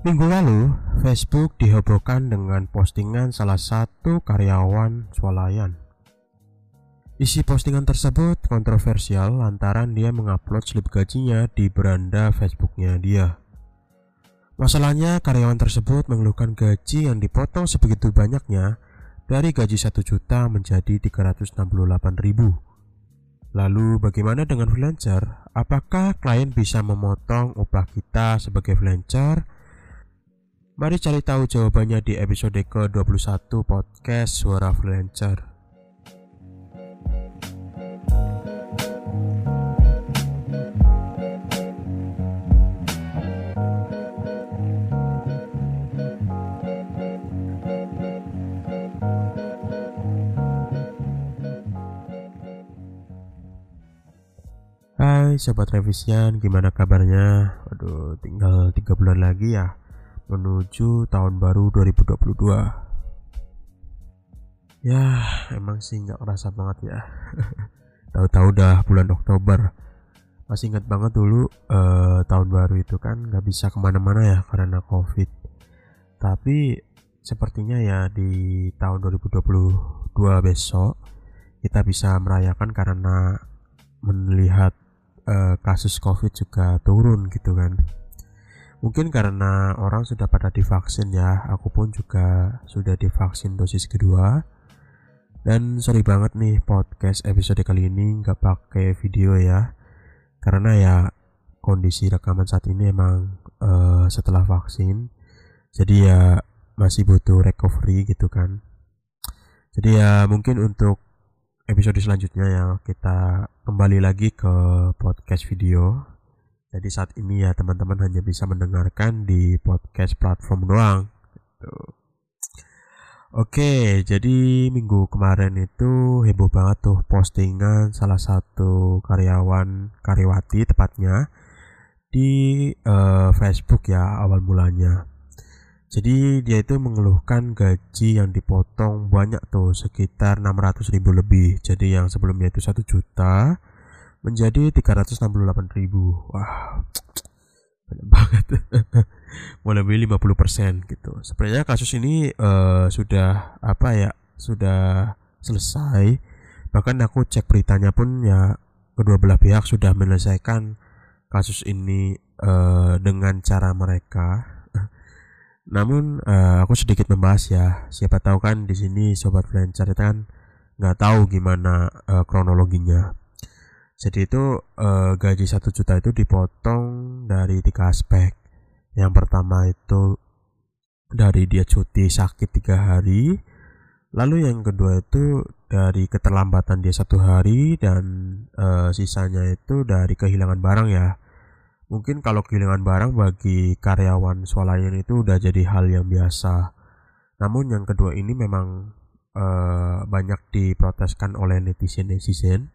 Minggu lalu, Facebook dihebohkan dengan postingan salah satu karyawan swalayan. Isi postingan tersebut kontroversial lantaran dia mengupload slip gajinya di beranda Facebooknya dia. Masalahnya karyawan tersebut mengeluhkan gaji yang dipotong sebegitu banyaknya dari gaji 1 juta menjadi 368 ribu. Lalu bagaimana dengan freelancer? Apakah klien bisa memotong upah kita sebagai freelancer? Mari cari tahu jawabannya di episode ke-21 podcast Suara Freelancer. Hai sobat revisian, gimana kabarnya? Waduh, tinggal tiga bulan lagi ya menuju tahun baru 2022. Ya, emang sih nggak kerasa banget ya. Tahu-tahu udah bulan Oktober. Masih ingat banget dulu eh, tahun baru itu kan nggak bisa ke mana-mana ya karena COVID. Tapi sepertinya ya di tahun 2022 besok kita bisa merayakan karena melihat uh, kasus COVID juga turun gitu kan. Mungkin karena orang sudah pada divaksin ya, aku pun juga sudah divaksin dosis kedua. Dan sorry banget nih podcast episode kali ini nggak pakai video ya, karena ya kondisi rekaman saat ini emang uh, setelah vaksin, jadi ya masih butuh recovery gitu kan. Jadi ya mungkin untuk episode selanjutnya ya kita kembali lagi ke podcast video. Jadi saat ini ya teman-teman hanya bisa mendengarkan di podcast platform doang. Gitu. Oke, jadi minggu kemarin itu heboh banget tuh postingan salah satu karyawan karyawati tepatnya di uh, Facebook ya awal mulanya. Jadi dia itu mengeluhkan gaji yang dipotong banyak tuh sekitar 600 ribu lebih. Jadi yang sebelumnya itu 1 juta menjadi 368 ribu. Wah, banyak banget. Mulai 50% gitu. Sebenarnya kasus ini uh, sudah apa ya? Sudah selesai. Bahkan aku cek beritanya pun ya kedua belah pihak sudah menyelesaikan kasus ini uh, dengan cara mereka namun uh, aku sedikit membahas ya. Siapa tahu kan di sini sobat freelancer kan nggak tahu gimana uh, kronologinya. Jadi itu uh, gaji satu juta itu dipotong dari tiga aspek. Yang pertama itu dari dia cuti sakit tiga hari. Lalu yang kedua itu dari keterlambatan dia satu hari dan uh, sisanya itu dari kehilangan barang ya Mungkin kalau kehilangan barang bagi karyawan swalayan itu udah jadi hal yang biasa. Namun yang kedua ini memang uh, banyak diproteskan oleh netizen-netizen.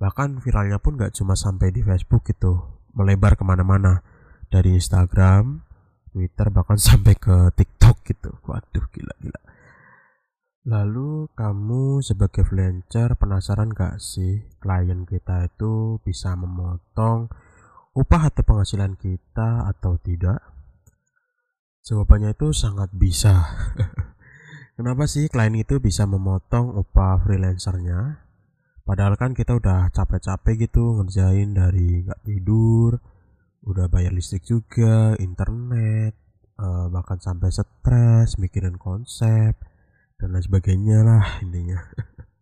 Bahkan viralnya pun gak cuma sampai di Facebook gitu, melebar ke mana-mana. Dari Instagram, Twitter, bahkan sampai ke TikTok gitu. Waduh, gila-gila. Lalu kamu sebagai freelancer penasaran gak sih klien kita itu bisa memotong upah atau penghasilan kita atau tidak? Jawabannya itu sangat bisa. Kenapa sih klien itu bisa memotong upah freelancernya? Padahal kan kita udah capek-capek gitu ngerjain dari nggak tidur, udah bayar listrik juga, internet, uh, bahkan sampai stres, mikirin konsep dan lain sebagainya lah intinya.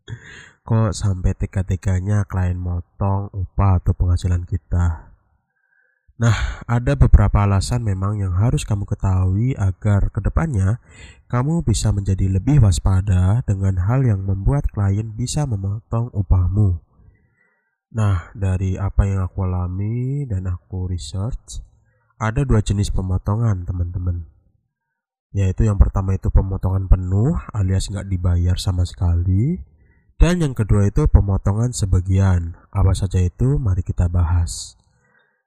Kok sampai teka-tekanya klien motong upah atau penghasilan kita? Nah, ada beberapa alasan memang yang harus kamu ketahui agar ke depannya kamu bisa menjadi lebih waspada dengan hal yang membuat klien bisa memotong upahmu. Nah, dari apa yang aku alami dan aku research, ada dua jenis pemotongan teman-teman. Yaitu yang pertama itu pemotongan penuh alias nggak dibayar sama sekali. Dan yang kedua itu pemotongan sebagian. Apa saja itu mari kita bahas.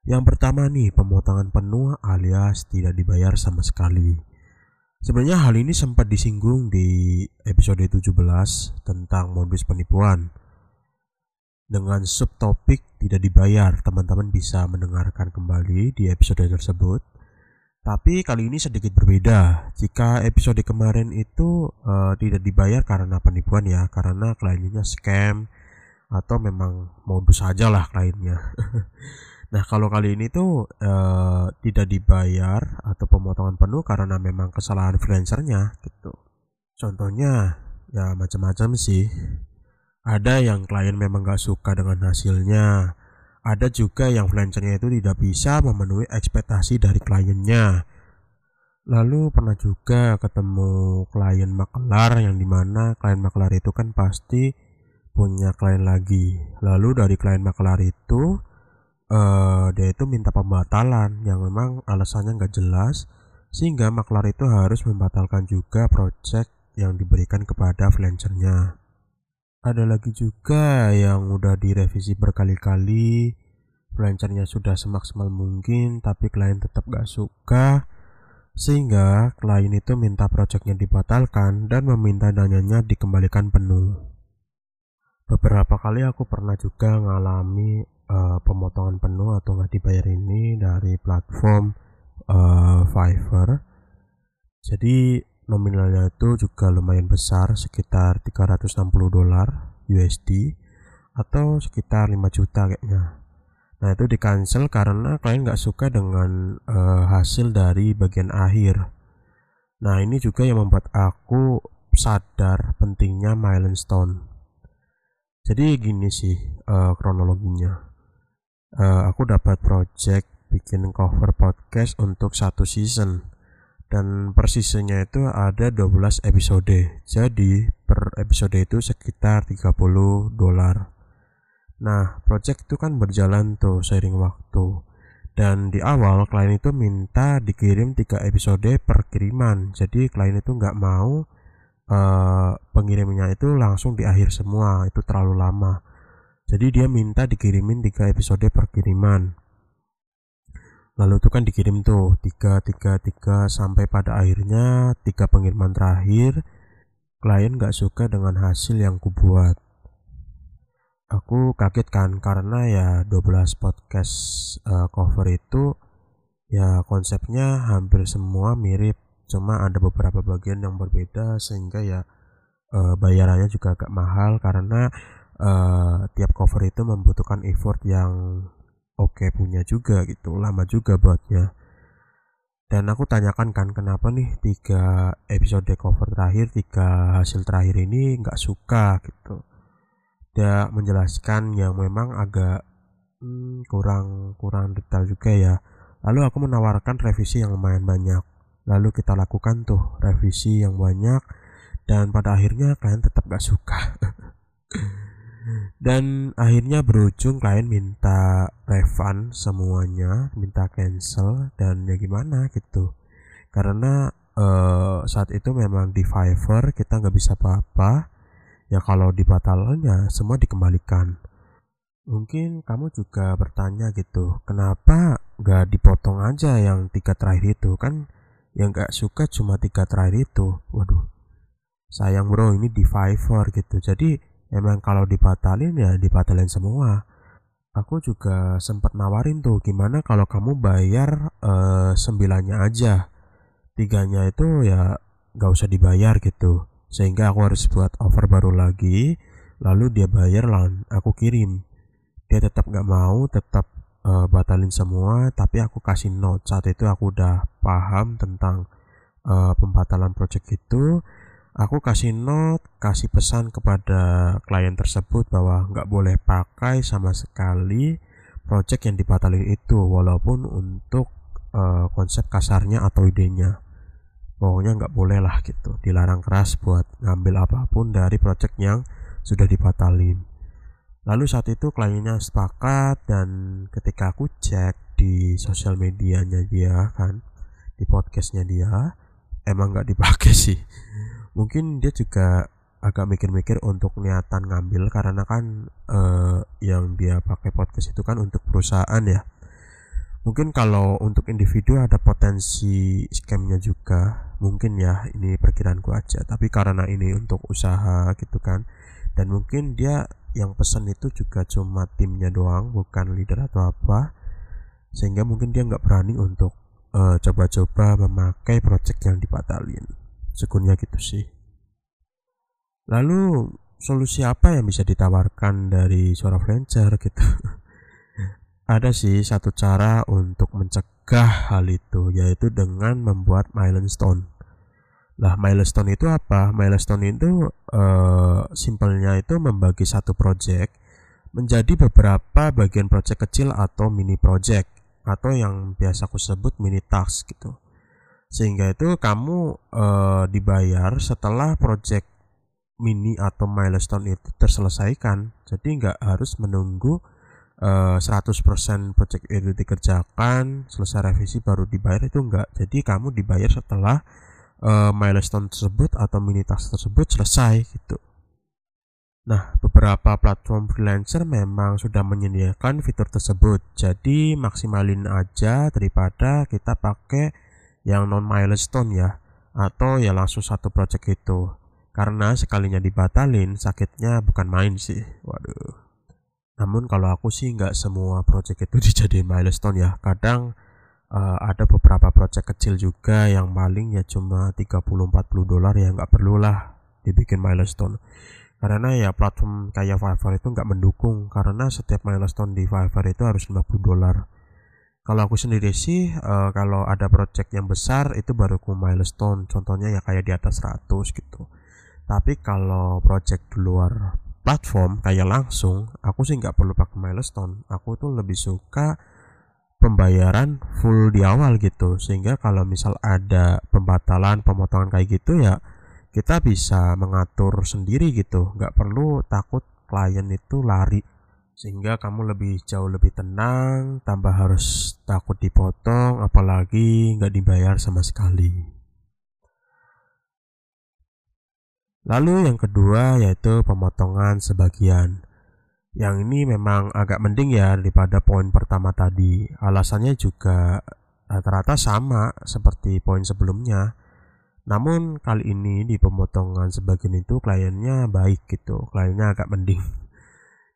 Yang pertama nih, pemotongan penuh alias tidak dibayar sama sekali. Sebenarnya hal ini sempat disinggung di episode 17 tentang modus penipuan. Dengan subtopik tidak dibayar, teman-teman bisa mendengarkan kembali di episode tersebut. Tapi kali ini sedikit berbeda. Jika episode kemarin itu uh, tidak dibayar karena penipuan ya, karena kliennya scam atau memang modus saja lah kliennya. nah kalau kali ini tuh uh, tidak dibayar atau pemotongan penuh karena memang kesalahan freelancernya gitu. Contohnya ya macam-macam sih. Ada yang klien memang gak suka dengan hasilnya, ada juga yang freelancernya itu tidak bisa memenuhi ekspektasi dari kliennya. Lalu pernah juga ketemu klien makelar yang di mana klien makelar itu kan pasti punya klien lagi. Lalu dari klien makelar itu uh, dia itu minta pembatalan yang memang alasannya nggak jelas sehingga makelar itu harus membatalkan juga project yang diberikan kepada freelancernya. Ada lagi juga yang udah direvisi berkali-kali Freelancernya sudah semaksimal mungkin tapi klien tetap gak suka sehingga klien itu minta projectnya dibatalkan dan meminta dananya dikembalikan penuh. Beberapa kali aku pernah juga ngalami uh, pemotongan penuh atau nggak dibayar ini dari platform uh, Fiverr. Jadi nominalnya itu juga lumayan besar sekitar 360 dolar USD atau sekitar 5 juta kayaknya. Nah itu di cancel karena klien nggak suka dengan uh, hasil dari bagian akhir. Nah ini juga yang membuat aku sadar pentingnya milestone. Jadi gini sih uh, kronologinya uh, aku dapat project bikin cover podcast untuk satu season. Dan persisnya itu ada 12 episode. Jadi per episode itu sekitar 30 dolar. Nah project itu kan berjalan tuh seiring waktu. Dan di awal klien itu minta dikirim 3 episode per kiriman. Jadi klien itu nggak mau uh, pengirimnya itu langsung di akhir semua. Itu terlalu lama jadi dia minta dikirimin 3 episode per kiriman lalu itu kan dikirim tuh tiga tiga tiga sampai pada akhirnya tiga pengiriman terakhir klien gak suka dengan hasil yang kubuat. Aku kaget kan karena ya 12 podcast uh, cover itu ya konsepnya hampir semua mirip cuma ada beberapa bagian yang berbeda sehingga ya uh, bayarannya juga agak mahal karena uh, tiap cover itu membutuhkan effort yang oke punya juga gitu lama juga buatnya. Dan aku tanyakan kan kenapa nih tiga episode cover terakhir tiga hasil terakhir ini nggak suka gitu? Dia menjelaskan yang memang agak hmm, kurang kurang detail juga ya. Lalu aku menawarkan revisi yang lumayan banyak. Lalu kita lakukan tuh revisi yang banyak dan pada akhirnya kalian tetap gak suka dan akhirnya berujung klien minta refund semuanya minta cancel dan ya gimana gitu. Karena uh, saat itu memang di Fiverr kita nggak bisa apa-apa. Ya kalau dibatalkan ya semua dikembalikan. Mungkin kamu juga bertanya gitu kenapa nggak dipotong aja yang tiga terakhir itu? Kan yang nggak suka cuma tiga terakhir itu. Waduh sayang bro ini di Fiverr gitu. Jadi emang kalau dibatalin ya dibatalin semua. Aku juga sempat nawarin tuh gimana kalau kamu bayar uh, sembilannya aja. Tiganya itu ya gak usah dibayar gitu. Sehingga aku harus buat offer baru lagi lalu dia bayar lah aku kirim. Dia tetap gak mau tetap uh, batalin semua tapi aku kasih note. Saat itu aku udah paham tentang uh, pembatalan project itu aku kasih note, kasih pesan kepada klien tersebut bahwa nggak boleh pakai sama sekali project yang dibatalin itu walaupun untuk uh, konsep kasarnya atau idenya. Pokoknya nggak boleh lah gitu dilarang keras buat ngambil apa pun dari project yang sudah dibatalin. Lalu saat itu kliennya sepakat dan ketika aku cek di sosial medianya dia kan di podcastnya dia emang nggak dipakai sih mungkin dia juga agak mikir-mikir untuk niatan ngambil karena kan uh, yang dia pakai podcast itu kan untuk perusahaan ya. Mungkin kalau untuk individu ada potensi scamnya juga mungkin ya ini perkiraanku aja. Tapi karena ini untuk usaha gitu kan dan mungkin dia yang pesan itu juga cuma timnya doang bukan leader atau apa sehingga mungkin dia nggak berani untuk uh, coba-coba memakai project yang dibatalin syukurnya gitu sih. Lalu solusi apa yang bisa ditawarkan dari suara freelancer gitu? Ada sih satu cara untuk mencegah hal itu yaitu dengan membuat milestone. Lah milestone itu apa? Milestone itu uh, simpelnya itu membagi satu project menjadi beberapa bagian project kecil atau mini project atau yang biasa aku sebut mini task gitu sehingga itu kamu uh, dibayar setelah project mini atau milestone itu terselesaikan. Jadi nggak harus menunggu uh, 100% project itu dikerjakan selesai revisi baru dibayar itu enggak jadi kamu dibayar setelah uh, milestone tersebut atau mini task tersebut selesai gitu. Nah, beberapa platform freelancer memang sudah menyediakan fitur tersebut. Jadi maksimalin aja daripada kita pakai yang non milestone ya atau ya langsung satu project itu. Karena sekalinya dibatalin sakitnya bukan main sih. Waduh. Namun kalau aku sih nggak semua project itu dijadiin milestone ya. Kadang uh, ada beberapa project kecil juga yang paling ya cuma 30-40 dolar ya nggak perlu lah dibikin milestone karena ya platform kayak Fiverr itu nggak mendukung karena setiap milestone di Fiverr itu harus 50 dolar kalau aku sendiri sih uh, kalau ada project yang besar itu baru ku milestone. Contohnya ya kayak di atas 100 gitu. Tapi kalau project di luar platform kayak langsung aku sih nggak perlu pakai milestone. Aku tuh lebih suka pembayaran full di awal gitu. Sehingga kalau misal ada pembatalan pemotongan kayak gitu ya kita bisa mengatur sendiri gitu. Nggak perlu takut klien itu lari sehingga kamu lebih jauh lebih tenang tambah harus takut dipotong apalagi nggak dibayar sama sekali. Lalu yang kedua yaitu pemotongan sebagian. Yang ini memang agak mending ya daripada poin pertama tadi. Alasannya juga rata-rata sama seperti poin sebelumnya. Namun kali ini di pemotongan sebagian itu kliennya baik gitu, kliennya agak mending.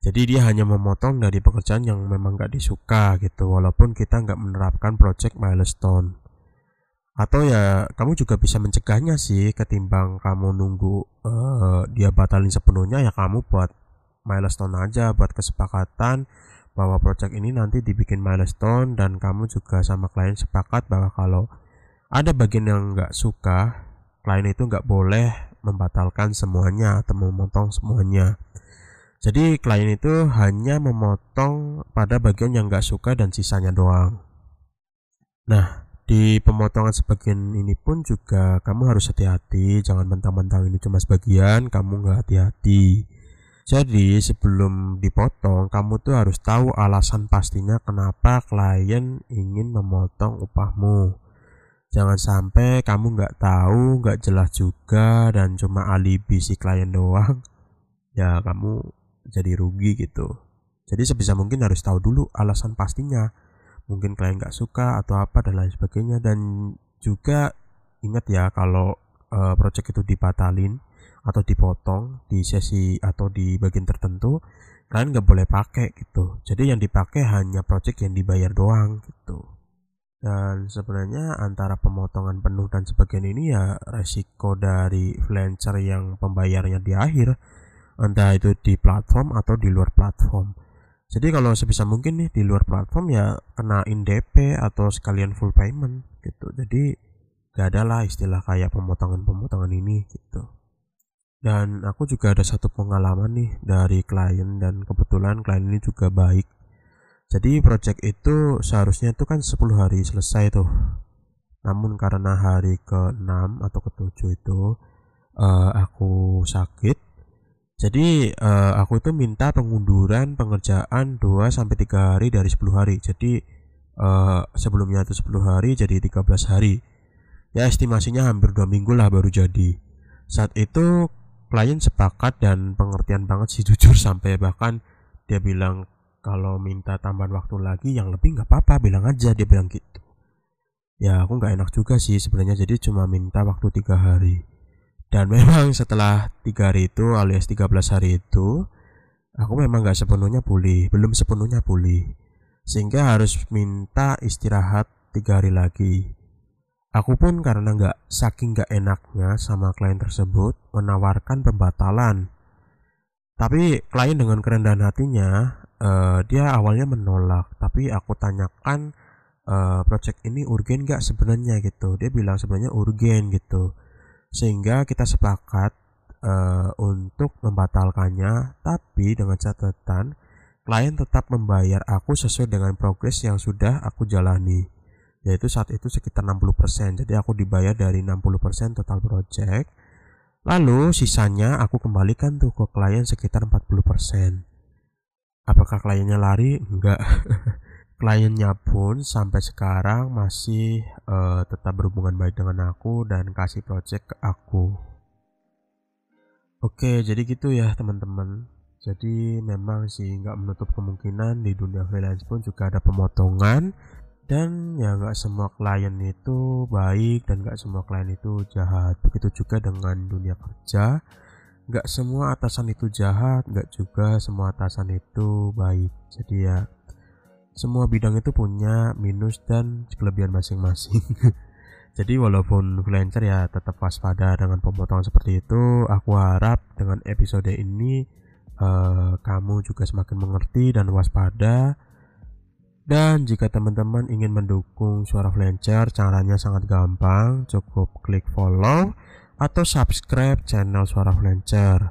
Jadi dia hanya memotong dari pekerjaan yang memang gak disuka gitu, walaupun kita nggak menerapkan project milestone. Atau ya kamu juga bisa mencegahnya sih, ketimbang kamu nunggu uh, dia batalin sepenuhnya ya kamu buat milestone aja, buat kesepakatan bahwa project ini nanti dibikin milestone dan kamu juga sama klien sepakat bahwa kalau ada bagian yang nggak suka klien itu nggak boleh membatalkan semuanya atau memotong semuanya jadi klien itu hanya memotong pada bagian yang nggak suka dan sisanya doang. Nah di pemotongan sebagian ini pun juga kamu harus hati-hati. Jangan mentang-mentang ini cuma sebagian kamu nggak hati-hati. Jadi sebelum dipotong kamu tuh harus tahu alasan pastinya kenapa klien ingin memotong upahmu. Jangan sampai kamu nggak tahu, nggak jelas juga, dan cuma alibi si klien doang. Ya kamu jadi rugi gitu. Jadi sebisa mungkin harus tahu dulu alasan pastinya. Mungkin klien nggak suka atau apa dan lain sebagainya. Dan juga ingat ya kalau uh, project itu dibatalin atau dipotong di sesi atau di bagian tertentu, kalian nggak boleh pakai gitu. Jadi yang dipakai hanya project yang dibayar doang gitu dan sebenarnya antara pemotongan penuh dan sebagian ini ya resiko dari freelancer yang pembayarnya di akhir entah itu di platform atau di luar platform. Jadi kalau sebisa mungkin nih di luar platform ya kenain DP atau sekalian full payment gitu. Jadi gak ada lah istilah kayak pemotongan-pemotongan ini gitu. Dan aku juga ada satu pengalaman nih dari klien dan kebetulan klien ini juga baik. Jadi project itu seharusnya itu kan 10 hari selesai tuh. Namun karena hari ke-6 atau ke-7 itu uh, aku sakit jadi uh, aku itu minta pengunduran pengerjaan 2 sampai 3 hari dari 10 hari. Jadi uh, sebelumnya itu 10 hari jadi 13 hari. Ya estimasinya hampir 2 minggu lah baru jadi. Saat itu klien sepakat dan pengertian banget sih jujur sampai bahkan dia bilang kalau minta tambahan waktu lagi yang lebih nggak apa-apa bilang aja dia bilang gitu. Ya aku nggak enak juga sih sebenarnya. Jadi cuma minta waktu tiga hari dan memang setelah tiga hari itu alias 13 hari itu aku memang nggak sepenuhnya pulih belum sepenuhnya pulih sehingga harus minta istirahat tiga hari lagi. Aku pun karena nggak saking nggak enaknya sama klien tersebut menawarkan pembatalan. Tapi klien dengan kerendahan hatinya, uh, dia awalnya menolak. Tapi aku tanyakan uh, project ini urgen nggak sebenarnya gitu. Dia bilang sebenarnya urgen gitu. Sehingga kita sepakat uh, untuk membatalkannya, tapi dengan catatan klien tetap membayar aku sesuai dengan progres yang sudah aku jalani. Yaitu saat itu sekitar 60% jadi aku dibayar dari 60% total project. Lalu sisanya aku kembalikan tuh ke klien sekitar 40% apakah kliennya lari? Enggak kliennya pun sampai sekarang masih uh, tetap berhubungan baik dengan aku dan kasih project ke aku. Oke jadi gitu ya teman-teman. Jadi memang sih nggak menutup kemungkinan di dunia freelance pun juga ada pemotongan dan ya nggak semua klien itu baik dan nggak semua klien itu jahat. Begitu juga dengan dunia kerja. Nggak semua atasan itu jahat nggak juga semua atasan itu baik. Jadi ya semua bidang itu punya minus dan kelebihan masing-masing jadi walaupun freelancer ya tetap waspada dengan pemotongan seperti itu aku harap dengan episode ini uh, kamu juga semakin mengerti dan waspada dan jika teman-teman ingin mendukung suara Flancer, caranya sangat gampang, cukup klik follow atau subscribe channel suara Flancer.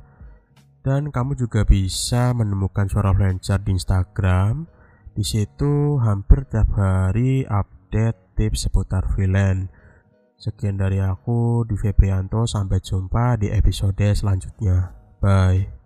Dan kamu juga bisa menemukan suara Flancer di Instagram. Di situ hampir tiap hari update tips seputar freelance. Sekian dari aku, di Febrianto. Sampai jumpa di episode selanjutnya. Bye.